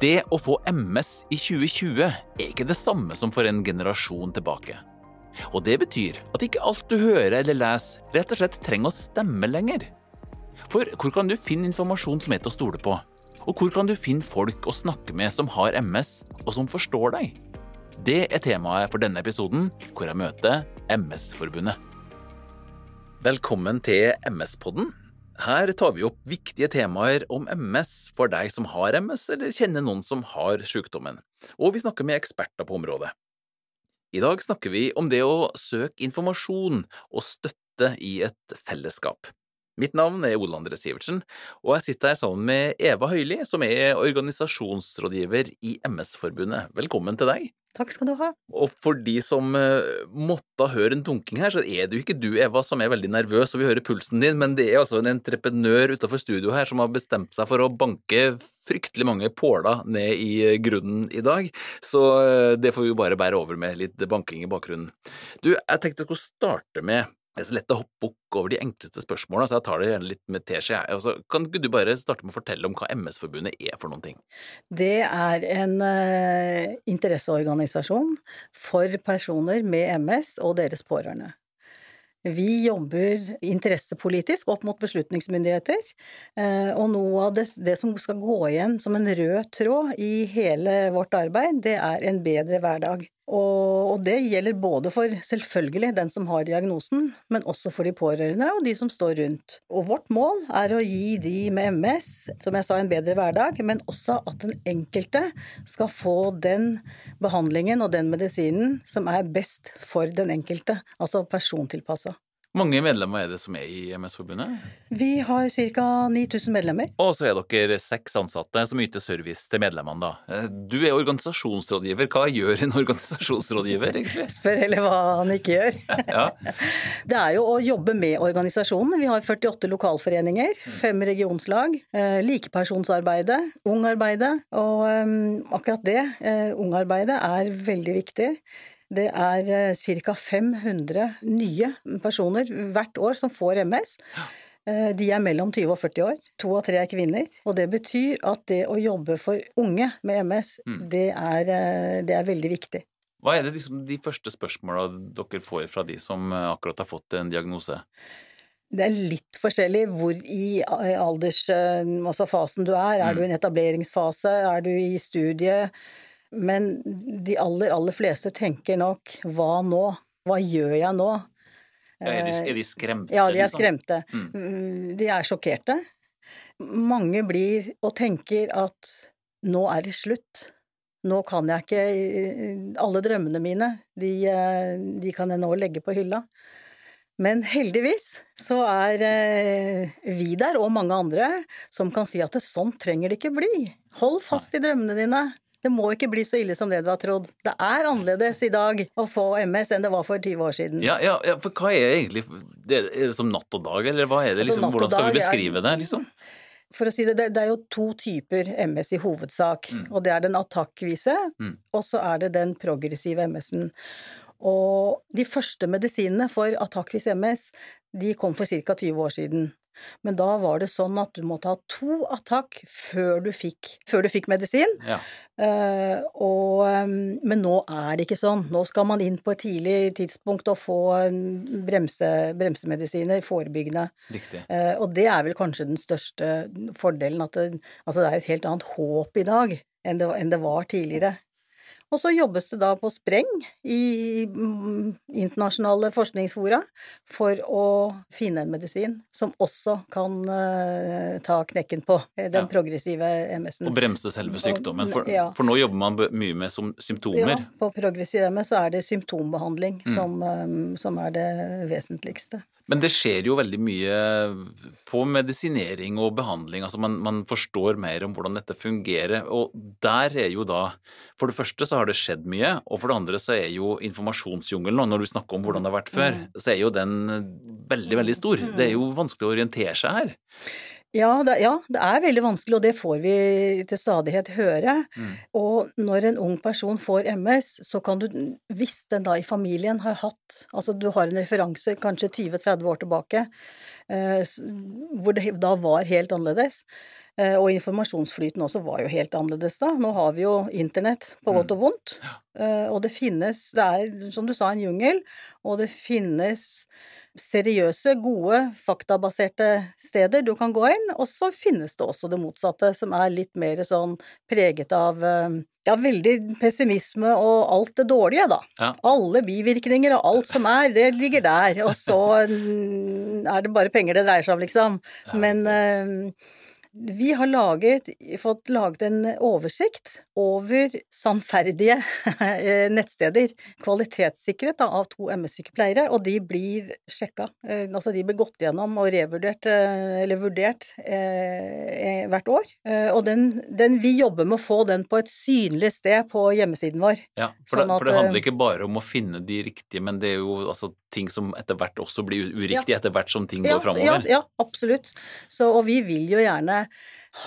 Det å få MS i 2020 er ikke det samme som for en generasjon tilbake. Og det betyr at ikke alt du hører eller leser, rett og slett trenger å stemme lenger. For hvor kan du finne informasjon som er til å stole på? Og hvor kan du finne folk å snakke med som har MS, og som forstår deg? Det er temaet for denne episoden, hvor jeg møter MS-forbundet. Velkommen til MS-podden. Her tar vi opp viktige temaer om MS for deg som har MS, eller kjenner noen som har sykdommen. Og vi snakker med eksperter på området. I dag snakker vi om det å søke informasjon og støtte i et fellesskap. Mitt navn er Ole André Sivertsen, og jeg sitter her sammen med Eva Høili, som er organisasjonsrådgiver i MS-forbundet. Velkommen til deg. Takk skal du ha. Og for de som uh, måtte høre en dunking her, så er det jo ikke du, Eva, som er veldig nervøs og vil høre pulsen din, men det er altså en entreprenør utenfor studio her som har bestemt seg for å banke fryktelig mange påler ned i grunnen i dag. Så uh, det får vi jo bare bære over med litt banking i bakgrunnen. Du, jeg tenkte jeg skulle starte med det er så lett å hoppe bukk over de enkleste spørsmålene, så jeg tar det gjerne litt med teskje. Altså, kan du bare starte med å fortelle om hva MS-forbundet er for noen ting? Det er en uh, interesseorganisasjon for personer med MS og deres pårørende. Vi jobber interessepolitisk opp mot beslutningsmyndigheter, uh, og noe av det, det, som skal gå igjen som en rød tråd i hele vårt arbeid, det er en bedre hverdag. Og, det gjelder både for selvfølgelig den som har diagnosen, men også for de pårørende og de som står rundt. Og vårt mål er å gi de med MS, som jeg sa, en bedre hverdag, men også at den enkelte skal få den behandlingen og den medisinen som er best for den enkelte, altså persontilpassa mange medlemmer er det som er i MS-forbundet? Vi har ca. 9000 medlemmer. Og så er dere seks ansatte som yter service til medlemmene, da. Eh, du er organisasjonsrådgiver. Hva gjør en organisasjonsrådgiver, egentlig? Spør heller hva han ikke gjør. ja. Det er jo å jobbe med organisasjonen. Vi har 48 lokalforeninger, fem regionslag, eh, likepersonsarbeidet, ungarbeidet. Og um, akkurat det, uh, ungarbeidet, er veldig viktig. Det er eh, ca. 500 nye personer hvert år som får MS. Eh, de er mellom 20 og 40 år. To av tre er kvinner. Og det betyr at det å jobbe for unge med MS, mm. det, er, eh, det, er, veldig viktig. Hva er det liksom de første spørsmåla dere får fra de som akkurat har fått en diagnose? Det er litt forskjellig hvor i aldersfasen altså du er. Er mm. du i en etableringsfase? Er du i studiet? Men de aller, aller fleste tenker nok hva nå? Hva gjør jeg nå? Ja, er, de, er, de, skremte? Ja, de er liksom? skremte. Liksom? mm. De er sjokkerte. Mange blir og tenker at nå er det slutt. Nå kan jeg ikke Alle drømmene mine, de, de kan jeg nå legge på hylla. Men heldigvis så er eh, vi der, og mange andre, som kan si at sånn trenger det ikke bli. Hold fast i drømmene dine. Det må ikke bli så ille som det du har trodd. Det er annerledes i dag å få MS enn det var for 20 år siden. Ja, ja, ja for hva er egentlig Er det som natt og dag, eller hva er det altså, liksom? Altså, Hvordan skal vi beskrive det, liksom? For å si det, det er jo to typer MS i hovedsak. Mm. Og det er den attakkvise, mm. og så er det den progressive MS-en. Og de første medisinene for attakkvis MS, de kom for ca. 20 år siden. Men da var det sånn at du måtte ha to attakk før du fikk, før du fikk medisin. Ja. Uh, og, um, men nå er det ikke sånn. Nå skal man inn på et tidlig tidspunkt og få bremse, bremsemedisiner, forebyggende. Uh, og det er vel kanskje den største fordelen, at det, altså det er et helt annet håp i dag enn det, enn det var tidligere. Og så jobbes det da på spreng i mm, internasjonale forskningsfora for å finne en medisin som også kan uh, ta knekken på eh, den ja. progressive MS-en. Og bremse selve sykdommen, for, ja. for, nå jobber man mye med symptomer? Ja, på progressiv MS så er det symptombehandling mm. som, um, som er det vesentligste. Men det skjer jo veldig mye på medisinering og behandling. altså man, man, forstår mer om hvordan dette fungerer. Og der er jo da For det første så har det skjedd mye, og for det andre så er jo informasjonsjungelen, når du snakker om hvordan det har vært før, mm. så er jo den veldig, veldig stor. Det er jo vanskelig å orientere seg her. Ja det, ja, det er veldig vanskelig, og det får vi til stadighet høre. Mm. Og når en ung person får MS, så kan du, hvis den da i familien har hatt Altså du har en referanse kanskje 20-30 år tilbake, eh, hvor det da var helt annerledes, eh, og informasjonsflyten også var jo helt annerledes da. Nå har vi jo internett på godt mm. og vondt, eh, og det finnes Det er, som du sa, en jungel, og det finnes seriøse, gode, faktabaserte steder du kan gå inn, og så finnes det også det motsatte, som er litt mer sånn preget av eh, ja, veldig pessimisme og alt det dårlige, da. Ja. Alle bivirkninger og alt som er, det ligger der. Og så mm, er det bare penger det dreier seg om, liksom. Men vi har laget, fått laget en oversikt over sannferdige nettsteder, kvalitetssikret av to MS-sykepleiere, og de blir sjekka. Eh, altså de blir gått gjennom og revurdert, eh, eller vurdert, eh, hvert år. Eh, og den, den, vi jobber med å få den på et synlig sted på hjemmesiden vår. Ja, for, sånn det, for det, handler ikke bare om å finne de riktige, men det er jo altså ting som etter hvert også blir uriktige, ja. etter hvert som ting ja, går framover. Ja, ja, absolutt. Så, og vi vil jo gjerne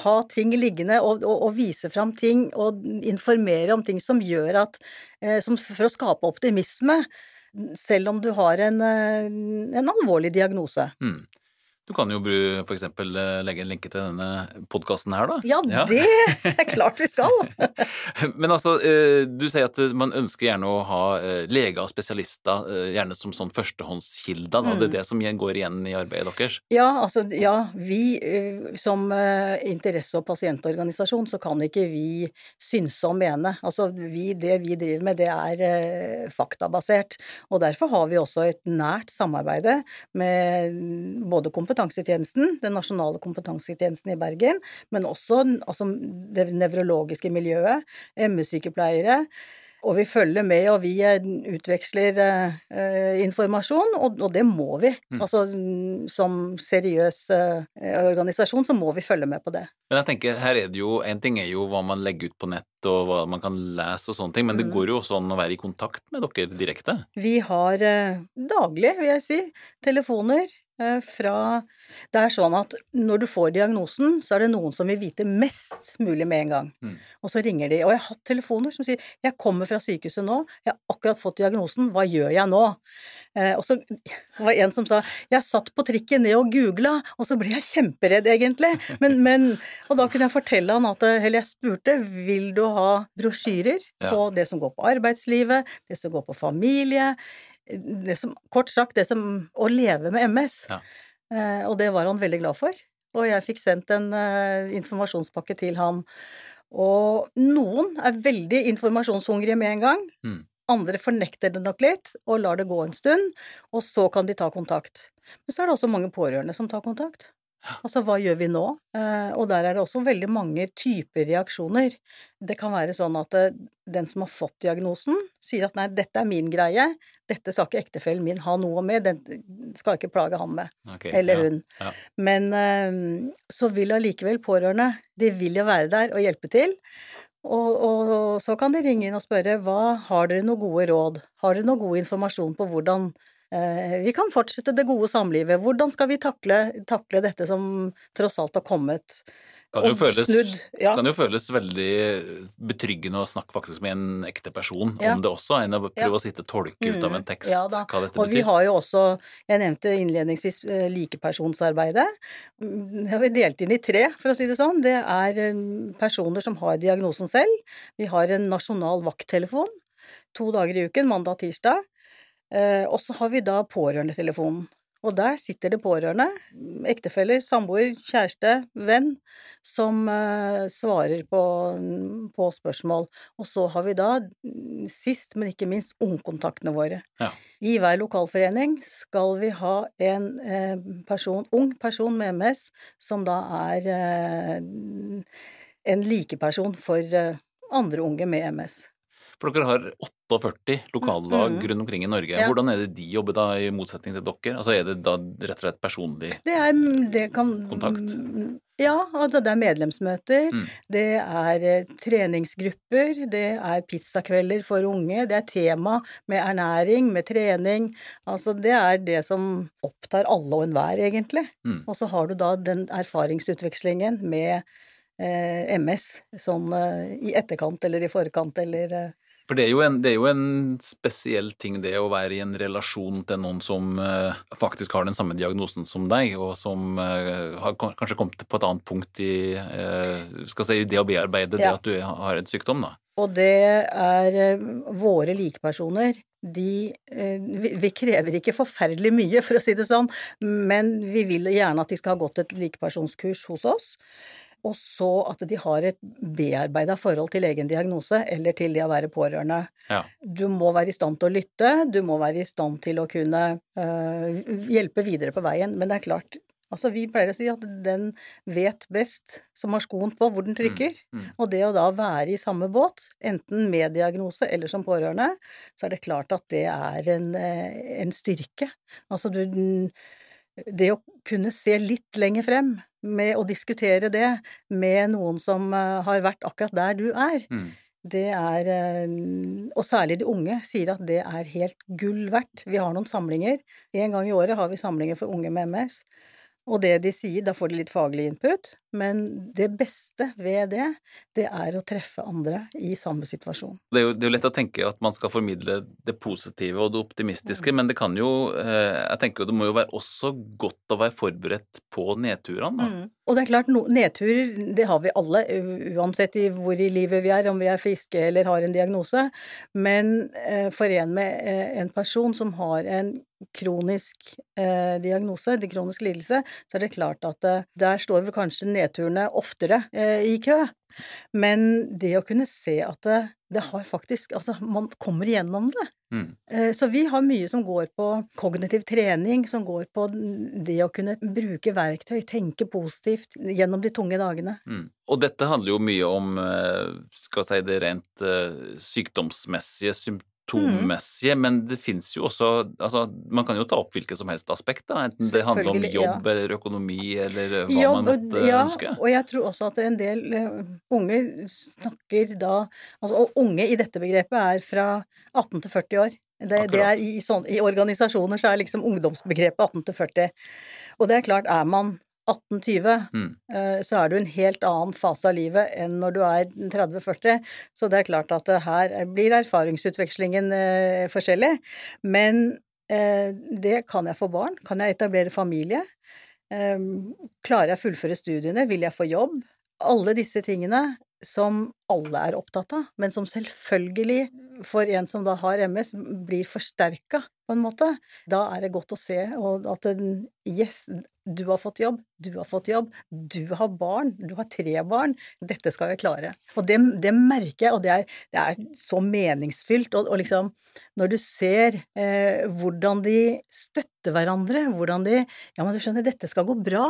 ha ting liggende og, og, og, vise fram ting og informere om ting som gjør at eh, som For å skape optimisme, selv om du har en, eh, en alvorlig diagnose. Mm. Du kan jo for eksempel eh, legge en lenke til denne podkasten her, da. Ja, ja, det er klart vi skal! Men altså, eh, du sier at man ønsker gjerne å ha eh, leger og spesialister gjerne som sånn førstehåndskilder. Mm. Det er det som går igjen i arbeidet deres? Ja, altså, ja, vi som interesse- og pasientorganisasjon så kan ikke vi synse og mene. Altså, vi, det vi driver med, det er faktabasert. Og derfor har vi også et nært samarbeide med både kompetanse kompetansetjenesten, den nasjonale kompetansetjenesten i Bergen, men også altså, det nevrologiske miljøet, ME-sykepleiere. Og vi følger med, og vi eh, utveksler eh, informasjon, og, og, det må vi. Mm. Altså som seriøs eh, organisasjon så må vi følge med på det. Men jeg tenker, her er det jo, En ting er jo hva man legger ut på nett og hva man kan lese og sånne ting, men det mm. går jo også an å være i kontakt med dere direkte? Vi har eh, daglig, vil jeg si, telefoner fra Det er sånn at når du får diagnosen, så er det noen som vil vite mest mulig med en gang. Mm. Og så ringer de. Og jeg har hatt telefoner som sier 'Jeg kommer fra sykehuset nå. Jeg har akkurat fått diagnosen. Hva gjør jeg nå?' Eh, og så var det en som sa 'Jeg satt på trikken ned og googla, og så ble jeg kjemperedd, egentlig'. Men, men, og da kunne jeg fortelle han at Eller jeg spurte 'Vil du ha brosjyrer ja. på det som går på arbeidslivet, det som går på familie'? Det som, Kort sagt, det som Å leve med MS. Ja. Eh, og det var han veldig glad for. Og jeg fikk sendt en eh, informasjonspakke til han. Og noen er veldig informasjonshungrige med en gang. Mm. Andre fornekter det nok litt og lar det gå en stund, og så kan de ta kontakt. Men så er det også mange pårørende som tar kontakt. Altså, hva gjør vi nå? Eh, og der er det også veldig mange typer reaksjoner. Det kan være sånn at eh, den som har fått diagnosen, sier at nei, dette er min greie, dette skal ikke ektefellen min ha noe med, den skal ikke plage han med, okay, eller hun. Ja, ja. Men eh, så vil allikevel pårørende, de vil jo være der og hjelpe til. Og, og, så kan de ringe inn og spørre hva har dere noen gode råd, har dere noe god informasjon på hvordan vi kan fortsette det gode samlivet. Hvordan skal vi takle, takle dette som tross alt har kommet kan jo, føles, ja. kan jo føles veldig betryggende å snakke faktisk med en ekte person ja. om det også, enn å prøve ja. å sitte og tolke ut av en tekst ja, hva dette betyr. Og vi har jo også, jeg nevnte innledningsvis eh, likepersonsarbeidet. Det har vi delt inn i tre, for å si det sånn. Det er eh, personer som har diagnosen selv. Vi har en nasjonal vakttelefon to dager i uken, mandag og tirsdag. Eh, og så har vi da pårørendetelefonen. Og der sitter det pårørende, ektefeller, samboer, kjæreste, venn, som uh, svarer på, på, spørsmål. Og så har vi da, sist, men ikke minst, ungkontaktene våre. Ja. I hver lokalforening skal vi ha en uh, person, ung person med MS, som da er uh, en likeperson for andre unge med MS. For dere har 48 lokallag Mm. rundt omkring i Norge. Ja. Hvordan er det de jobber da, i motsetning til dere? Altså Er det da rett og slett personlig Det er det kan, Kontakt? Ja, altså det er medlemsmøter. Mm. Det er eh, treningsgrupper. Det er pizzakvelder for unge. Det er tema med ernæring, med trening. Altså det er det som opptar alle og enhver, egentlig. Mm. Og så har du da den erfaringsutvekslingen med eh, MS sånn eh, i etterkant eller i forkant eller For det er, jo en, det er jo en spesiell ting det å være i en relasjon til noen som eh, faktisk har den samme diagnosen som deg, og som eh, har kanskje kommet på et annet punkt i eh, skal si, det å bearbeide det at du har en sykdom, da. Og det er våre likepersoner. De vi, vi krever ikke forferdelig mye, for å si det sånn, men vi vil gjerne at de skal ha gått et likepersonskurs hos oss. Og så at de har et bearbeida forhold til egen diagnose, eller til det å være pårørende. Ja. Du må være i stand til å lytte, du må være i stand til å kunne eh, hjelpe videre på veien. Men det er klart, altså vi pleier å si at den vet best som har skoen på hvor den trykker. mm. Og det å da være i samme båt, enten med diagnose eller som pårørende, så er det klart at det er en, eh, en styrke. Altså du Det å kunne se litt lenger frem med å diskutere det med noen som eh, har vært akkurat der du er, Mm. det er eh, Og særlig de unge sier at det er helt gull verdt. Vi har noen samlinger. En gang i året har vi samlinger for unge med MS. Og det de sier, da får de litt faglig input, men det beste ved det, det er å treffe andre i samme situasjon. Det er, jo, det er jo lett å tenke at man skal formidle det positive og det optimistiske, men det kan jo eh, Jeg tenker jo det må jo være også godt å være forberedt på nedturene, da. Og det er klart, no, nedturer, det har vi alle, uansett i hvor i livet vi er, om vi er friske eller har en diagnose. Men eh, for en med eh, en person som har en kronisk eh, diagnose, en kronisk lidelse, så er det klart at eh, der står vel kanskje nedturene oftere eh, i kø. Men det å kunne se at det, det har faktisk Altså, man kommer igjennom det. Mm. Eh, Så vi har mye som går på kognitiv trening, som går på det å kunne bruke verktøy, tenke positivt gjennom de tunge dagene. Mm. Og dette handler jo mye om eh, skal vi si, det rent eh, sykdomsmessige, mm. men det fins jo også altså Man kan jo ta opp hvilket som helst aspekt, da, enten det handler om jobb ja. eller økonomi eller hva jobb, man måtte ja, ønske. og jeg tror også at en del eh, unge snakker da Altså, og unge i dette begrepet er fra 18 til 40 år. Det, det er i, sånn, I organisasjoner så er liksom ungdomsbegrepet 18 til 40. Og det er klart, er man 18-20, Mm. eh, så er du i en helt annen fase av livet enn når du er 30-40. Så det er klart at her blir erfaringsutvekslingen eh, forskjellig. Men eh, det kan jeg få barn? Kan jeg etablere familie? Klarer jeg å fullføre studiene? Vil jeg få jobb? Alle disse tingene som alle er opptatt av, men som selvfølgelig for en som da har MS, blir forsterka på en måte. Da er det godt å se og at yes, du har fått jobb, du har fått jobb, du har barn, du har tre barn, dette skal jeg klare. Og det, det merker jeg, og det er, det er så meningsfylt, og, og liksom når du ser eh, hvordan de støtter hverandre, hvordan de Ja, men du skjønner, dette skal gå bra.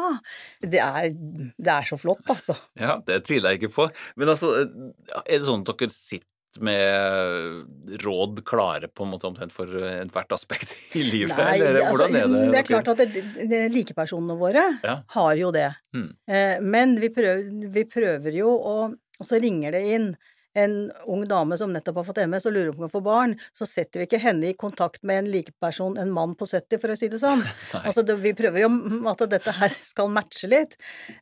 Det er, det er så flott, altså. Ja, det tviler jeg ikke på. Men altså, er det sånn at dere sitter med råd klare på en måte omtrent for ethvert aspekt i livet, Nei, eller det- altså, er det? det er klart at det, det, likepersonene våre Ja. har jo det. Mm. Eh, men vi prøver, vi prøver jo å Og så ringer det inn en ung dame som nettopp har fått MS og lurer på om hun kan få barn, så setter vi ikke henne i kontakt med en likeperson, en mann på 70, for å si det sånn. Altså, det, vi prøver jo at dette her skal matche litt.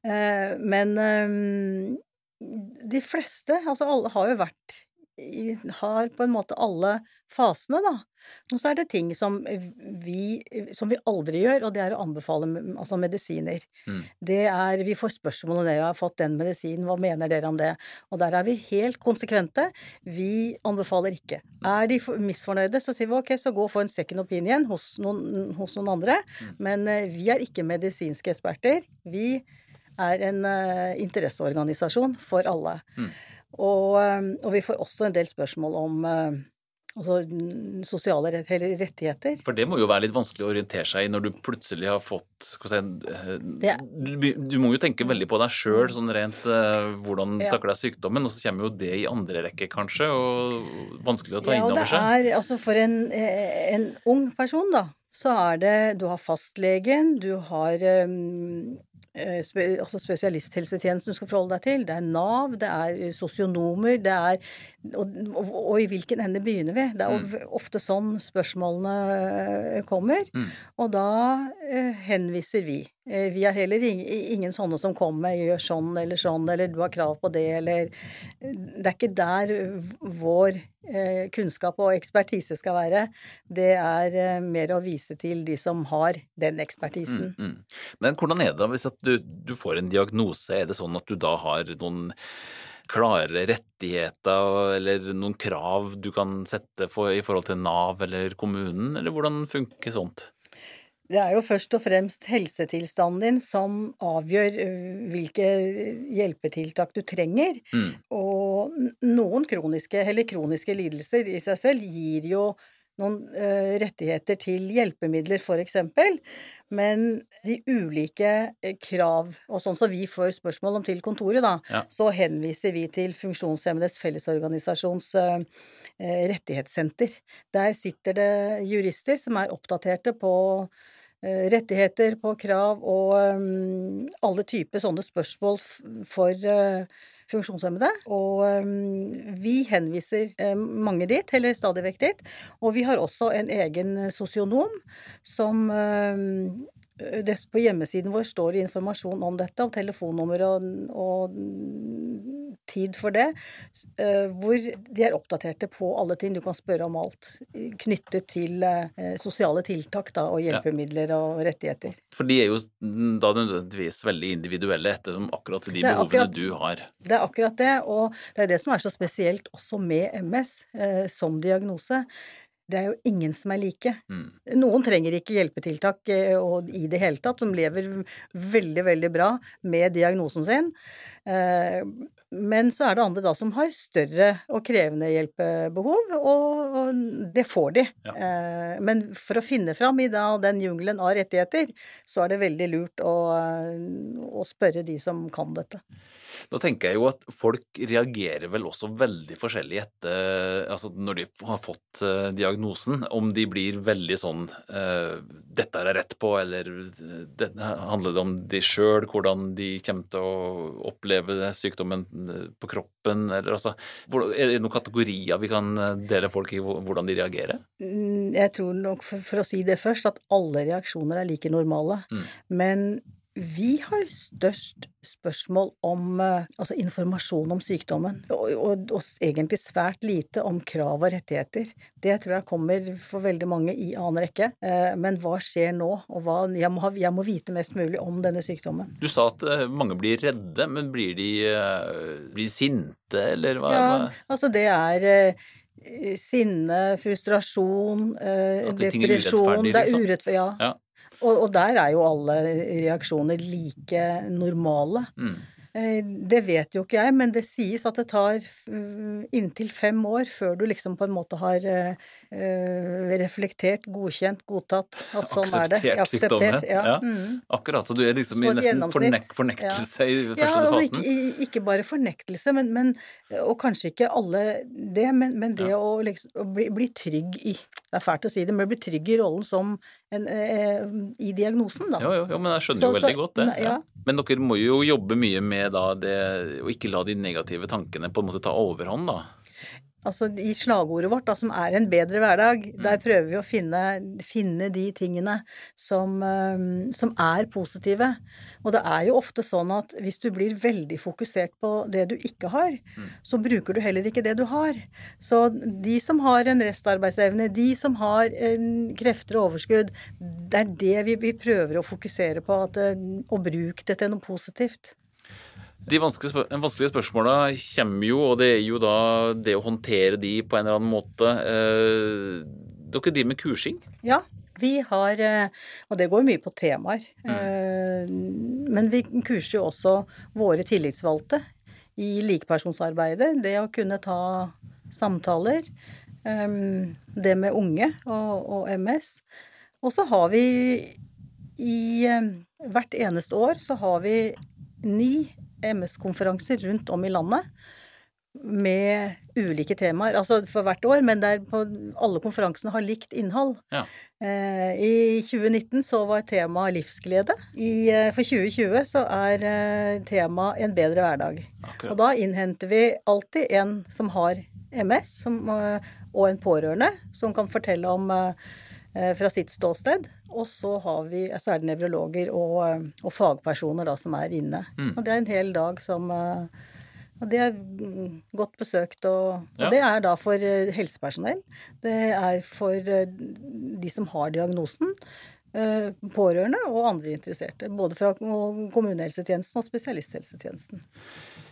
Eh, men eh, de fleste, altså alle, har jo vært har på en måte alle fasene, da. Og så er det ting som vi, som vi aldri gjør, og det er å anbefale altså medisiner. Mm. Det er, Vi får spørsmål om det, jeg har fått den medisinen, hva mener dere om det? Og der er vi helt konsekvente. Vi anbefaler ikke. Er de misfornøyde, så sier vi ok, så gå og få en second opinion hos noen, hos noen andre. Men eh, vi er ikke medisinske eksperter. Vi er en uh, interesseorganisasjon for alle. Mm. Og, eh, og vi får også en del spørsmål om eh, altså sosiale rettigheter. For det må jo være litt vanskelig å orientere seg i når du plutselig har fått si, du, du, må jo tenke veldig på deg sjøl, sånn rent uh, hvordan ja. takler deg sykdommen, og så kommer jo det i andre rekke, kanskje, og vanskelig å ta ja, inn over seg. Ja, det er altså for en, en ung person, da, så er det Du har fastlegen, du har um, Eh, altså spesialisthelsetjenesten du skal forholde deg til. Det er Nav, det er eh, sosionomer, det er og, og, og, i hvilken ende begynner vi? Det er mm. ofte sånn spørsmålene eh, kommer. Mm. Og da eh, henviser vi. Vi har heller ingen, ingen, sånne som kommer 'gjør sånn eller sånn', eller 'du har krav på det', eller Det er ikke der vår eh, kunnskap og ekspertise skal være. Det er eh, mer å vise til de som har den ekspertisen. Mm, mm. Men hvordan er det da hvis du, du får en diagnose? Er det sånn at du da har noen klare rettigheter eller noen krav du kan sette for, i forhold til Nav eller kommunen, eller hvordan funker sånt? Det er jo først og fremst helsetilstanden din som avgjør hvilke hjelpetiltak du trenger. Mm. Og noen kroniske eller kroniske lidelser i seg selv gir jo noen uh, rettigheter til hjelpemidler, eksempel. Men de ulike uh, krav, og sånn som vi får spørsmål om til kontoret, da, ja. så henviser vi til Funksjonshemmedes Fellesorganisasjons uh, rettighetssenter. Der sitter det jurister som er oppdaterte på rettigheter, på krav og um, alle typer sånne spørsmål for funksjonshemmede. Og um, vi henviser um, mange dit, eller stadig vekk dit. Og vi har også en egen sosionom som um, på hjemmesiden vår står det informasjon om dette, om telefonnummer og, og tid for det, eh, hvor de er oppdaterte på alle ting. Du kan spørre om alt knyttet til eh, sosiale tiltak da, og hjelpemidler og rettigheter. For de er jo da nødvendigvis veldig individuelle etter akkurat de behovene akkurat, du har. Det er akkurat det, og det er det som er så spesielt også med MS eh, som diagnose det er jo ingen som er like. Mm. Noen trenger ikke hjelpetiltak eh, i det hele tatt, som lever veldig, veldig bra med diagnosen sin. Eh, men så er det andre da som har større og krevende hjelpebehov, og, det får de. Ja. Eh, men for å finne fram i den jungelen av rettigheter, så er det veldig lurt å, å spørre de som kan dette. Da tenker jeg jo at folk reagerer vel også veldig forskjellig etter altså når de har fått uh, diagnosen. Om de blir veldig sånn uh, 'Dette er jeg rett på', eller det, handler det om de sjøl, hvordan de kommer til å oppleve sykdommen eh, på kroppen, eller altså Er det noen kategorier vi kan dele folk i hvordan de reagerer? Mm, jeg tror nok, for, for å si det først, at alle reaksjoner er like normale. Mm. Men vi har størst spørsmål om eh, altså informasjon om sykdommen, og, og, og, egentlig svært lite om krav og rettigheter. Det tror jeg kommer for veldig mange i annen rekke. Eh, men hva skjer nå, og hva, jeg, må ha, jeg, må vite mest mulig om denne sykdommen. Du sa at eh, mange blir redde, men blir de blir sinte, eller hva? Ja, altså det er sinne, frustrasjon, depresjon Det er liksom? urettferdig, ja. ja. Og, og, der er jo alle reaksjoner like normale. Mm. Eh, det vet jo ikke jeg, men det sies at det tar mm, inntil fem år før du liksom på en måte har uh, reflektert, godkjent, godtatt at sånn er det. Akseptert Ja. ja. Mm. Akkurat. Så du er liksom i nesten fornek fornektelse ja. i første ja, fasen? Ikke, ikke bare fornektelse, men, men, og kanskje ikke alle det, men, men det å, liksom, å bli, bli, trygg i Det er fælt å si det, men bli trygg i rollen som en, eh, i diagnosen, da. Jo, jo, jo, men jeg skjønner så, jo veldig så, godt det. Ja. Men dere må jo jobbe mye med da det å ikke la de negative tankene på en måte ta overhånd, da? Altså I slagordet vårt, da, som er en bedre hverdag, mm. der prøver vi å finne, finne de tingene som, som, er positive. Og det er jo ofte sånn at hvis du blir veldig fokusert på det du ikke har, mm. så bruker du heller ikke det du har. Så de som har en restarbeidsevne, de som har krefter og overskudd, det er det vi, vi prøver å fokusere på, at, og bruke det til noe positivt. De vanskelige, spør vanskelige spørsmåla kommer jo, og det er jo da det å håndtere de på en eller annen måte. Eh, dere driver med kursing? Ja, vi har eh, Og det går mye på temaer. Mm. Eh, men vi kurser jo også våre tillitsvalgte i likepersonsarbeidet. Det å kunne ta samtaler. Det med unge og, og MS. Og så har vi i Hvert eneste år så har vi ni MS-konferanser rundt om i landet med ulike temaer. Altså for hvert år, men der på, alle konferansene har likt innhold. Ja. Eh, I 2019 så var temaet livsglede. I, eh, for 2020 så er eh, temaet en bedre hverdag. Akkurat. Og da innhenter vi alltid en som har MS, som, eh, og en pårørende, som kan fortelle om eh, eh, fra sitt ståsted. Og så, har vi, så er det nevrologer og, eh, og fagpersoner da som er inne. Mm. Og det er en hel dag som eh, Og det er mm, godt besøkt, og, og Ja. det er da for eh, helsepersonell. Det er for eh, de som har diagnosen. eh, Pårørende og andre interesserte. Både fra kommunehelsetjenesten og spesialisthelsetjenesten.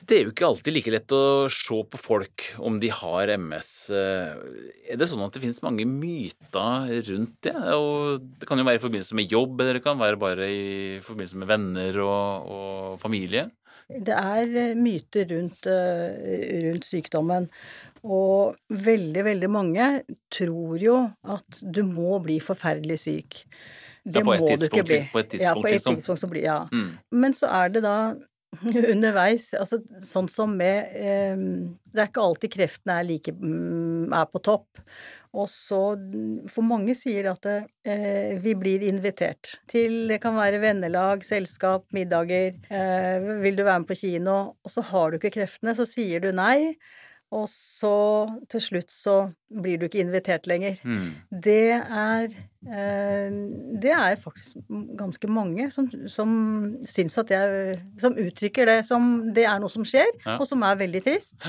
Det er jo ikke alltid like lett å se på folk om de har MS. Er det sånn at det finnes mange myter rundt det? Og det kan jo være i forbindelse med jobb, eller det kan være bare i forbindelse med venner og, og familie. Det er eh, myter rundt, eh, rundt sykdommen. Og veldig, veldig mange tror jo at du må bli forferdelig syk. Ja, må du ikke bli. på et tidspunkt, ja, på et liksom. tidspunkt så blir ja. Mm. Men så er det da underveis, altså sånn som med eh, Det er ikke alltid kreftene er like mm, er på topp. Og så For mange sier at eh, vi blir invitert til Det kan være vennelag, selskap, middager. Eh, vil du være med på kino? Og så har du ikke kreftene, så sier du nei. Og så til slutt så blir du ikke invitert lenger. Mm. Det er eh, Det er faktisk ganske mange som, som syns at jeg Som uttrykker det som det er noe som skjer, Ja. og som er veldig trist.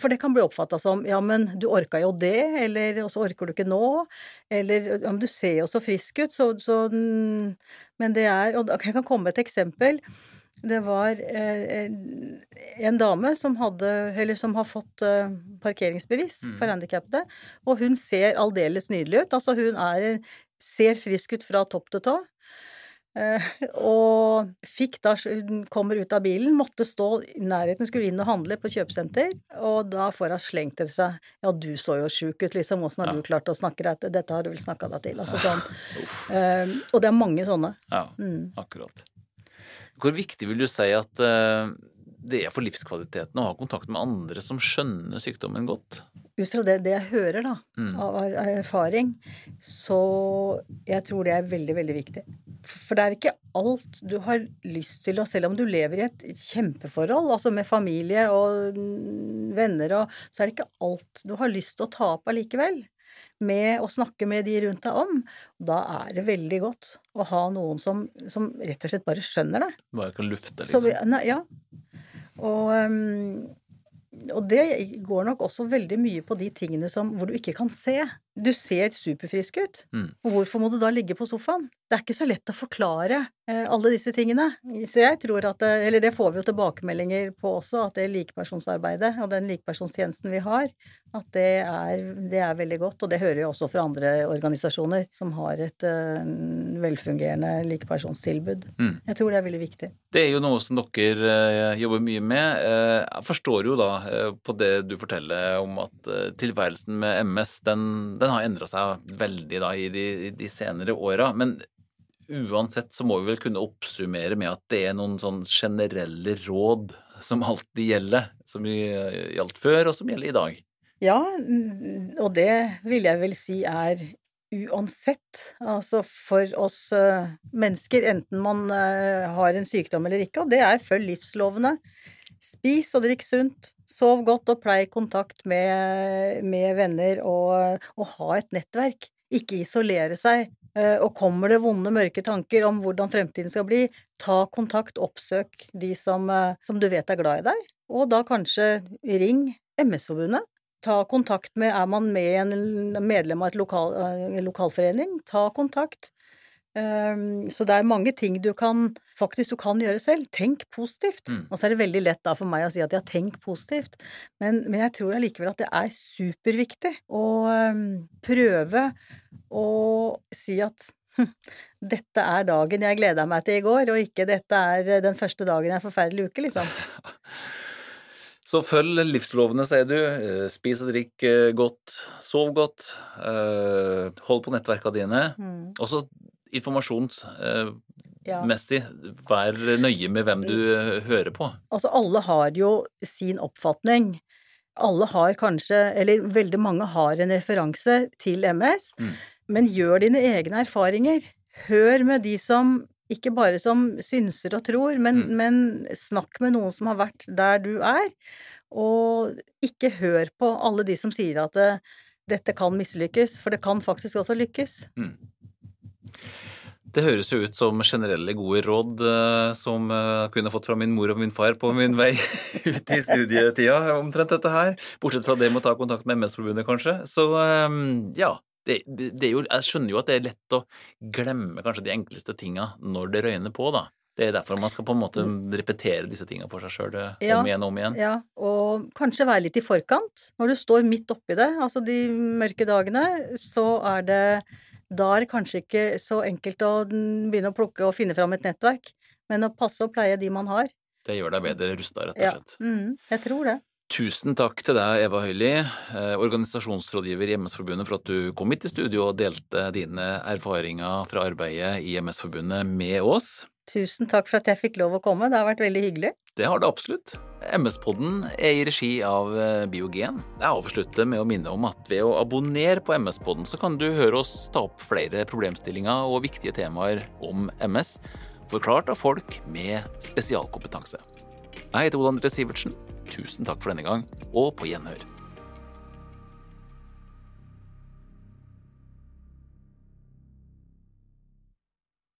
For det kan bli oppfatta som ja, men du orka jo det, eller og så orker du ikke nå. Eller ja, men du ser jo så frisk ut, så, så mm, Men det er Og jeg kan komme med et eksempel. Det var eh, en dame som hadde, eller som har fått eh, parkeringsbevis Mm. for handikappede, og hun ser aldeles nydelig ut. Altså hun er, ser frisk ut fra topp til tå. Eh, og fikk da, hun kommer ut av bilen, måtte stå i nærheten, skulle inn og handle på kjøpesenter, og da får hun slengt etter seg Ja, du så jo sjuk ut, liksom, åssen har Ja. du klart å snakke deg til Dette har du vel snakka deg til? Altså sånn. Eh, og det er mange sånne. Ja, Mm. akkurat. Hvor viktig vil du si at eh, det er for livskvaliteten å ha kontakt med andre som skjønner sykdommen godt? Ut fra det, det jeg hører, da, Mm. av erfaring, så jeg tror det er veldig, veldig viktig. For det er ikke alt du har lyst til og Selv om du lever i et kjempeforhold, altså med familie og venner og Så er det ikke alt du har lyst til å ta opp allikevel. Med å snakke med de rundt deg om. Da er det veldig godt å ha noen som, som rett og slett bare skjønner det. Bare kan lufte, liksom. vi, nei, ja. Og, um, og det går nok også veldig mye på de tingene som, hvor du ikke kan se. Du ser superfrisk ut, Mm. og hvorfor må du da ligge på sofaen? Det er ikke så lett å forklare eh, alle disse tingene. Så jeg tror at det, Eller det får vi jo tilbakemeldinger på også, at det likepersonsarbeidet og den likepersonstjenesten vi har, at det er, det er veldig godt. Og det hører jo også fra andre organisasjoner som har et eh, velfungerende likepersonstilbud. Mm. Jeg tror det er veldig viktig. Det er jo noe som dere eh, jobber mye med. Eh, Jeg forstår jo da eh, på det du forteller om at eh, tilværelsen med MS, den, den har endra seg veldig da i de, de senere åra. Men uansett så må vi vel kunne oppsummere med at det er noen sånn generelle råd som alltid gjelder, som i- gjaldt før, og som gjelder i dag. Ja, og det vil jeg vel si er uansett. Altså for oss eh, mennesker, enten man eh, har en sykdom eller ikke, og det er følg livslovene. Spis og drikk sunt. Sov godt og plei kontakt med, med venner og, og ha et nettverk. Ikke isolere seg. Eh, Og kommer det vonde, mørke tanker om hvordan fremtiden skal bli, ta kontakt, oppsøk de som, eh, som du vet er glad i deg, og da kanskje ring MS-forbundet. Ta kontakt med Er man med en medlem av et lokal, eh, en lokalforening, ta kontakt. Um, så det er mange ting du kan faktisk du kan gjøre selv. Tenk positivt. Mm. Og så er det veldig lett da for meg å si at ja, tenk positivt, men, men jeg tror allikevel at det er superviktig å um, prøve å si at hm, dette er dagen jeg gleda meg til i går, og ikke dette er den første dagen i en forferdelig uke, liksom. Så følg livslovene, sier du. Eh, spis og drikk eh, godt. Sov godt. Eh, hold på nettverka dine. Mm. Også informasjonsmessig. Vær nøye med hvem du hører på. Altså, alle har jo sin oppfatning. Alle har kanskje, eller veldig mange har en referanse til MS, mm. men gjør dine egne erfaringer. Hør med de som ikke bare som synser og tror, men, mm. men, snakk med noen som har vært der du er. Og ikke hør på alle de som sier at det, dette kan mislykkes, for det kan faktisk også lykkes. Mm. Det høres jo ut som generelle gode råd uh, som jeg kunne fått fra min mor og min far på min vei ut i studietida, omtrent dette her. Bortsett fra det med å ta kontakt med MS-forbundet, kanskje. Så um, ja, det, det jo, jeg skjønner jo at det er lett å glemme kanskje de enkleste tinga når det røyner på, da. Det er derfor man skal på en måte repetere disse tinga for seg sjøl eh, ja, om igjen og om igjen. Ja, og kanskje være litt i forkant. Når du står midt oppi det, altså de mørke dagene, så er det Da er det kanskje ikke så enkelt å begynne å plukke og finne fram et nettverk, men å passe og pleie de man har. Det gjør deg bedre rusta, rett og slett. Ja, mm, jeg tror det. Tusen takk til deg, Eva Høili, eh, organisasjonsrådgiver i MS-forbundet, for at du kom hit i studio og delte dine erfaringer fra arbeidet i MS-forbundet med oss. Tusen takk for at jeg fikk lov å komme, det har vært veldig hyggelig. Det har det absolutt. MS-podden er i regi av eh, Biogen. Jeg avslutter med å minne om at ved å abonnere på MS-podden, så kan du høre oss ta opp flere problemstillinger og viktige temaer om MS, forklart av folk med spesialkompetanse. Jeg heter Ole André Sivertsen. Tusen takk for denne gang, og på gjenhør.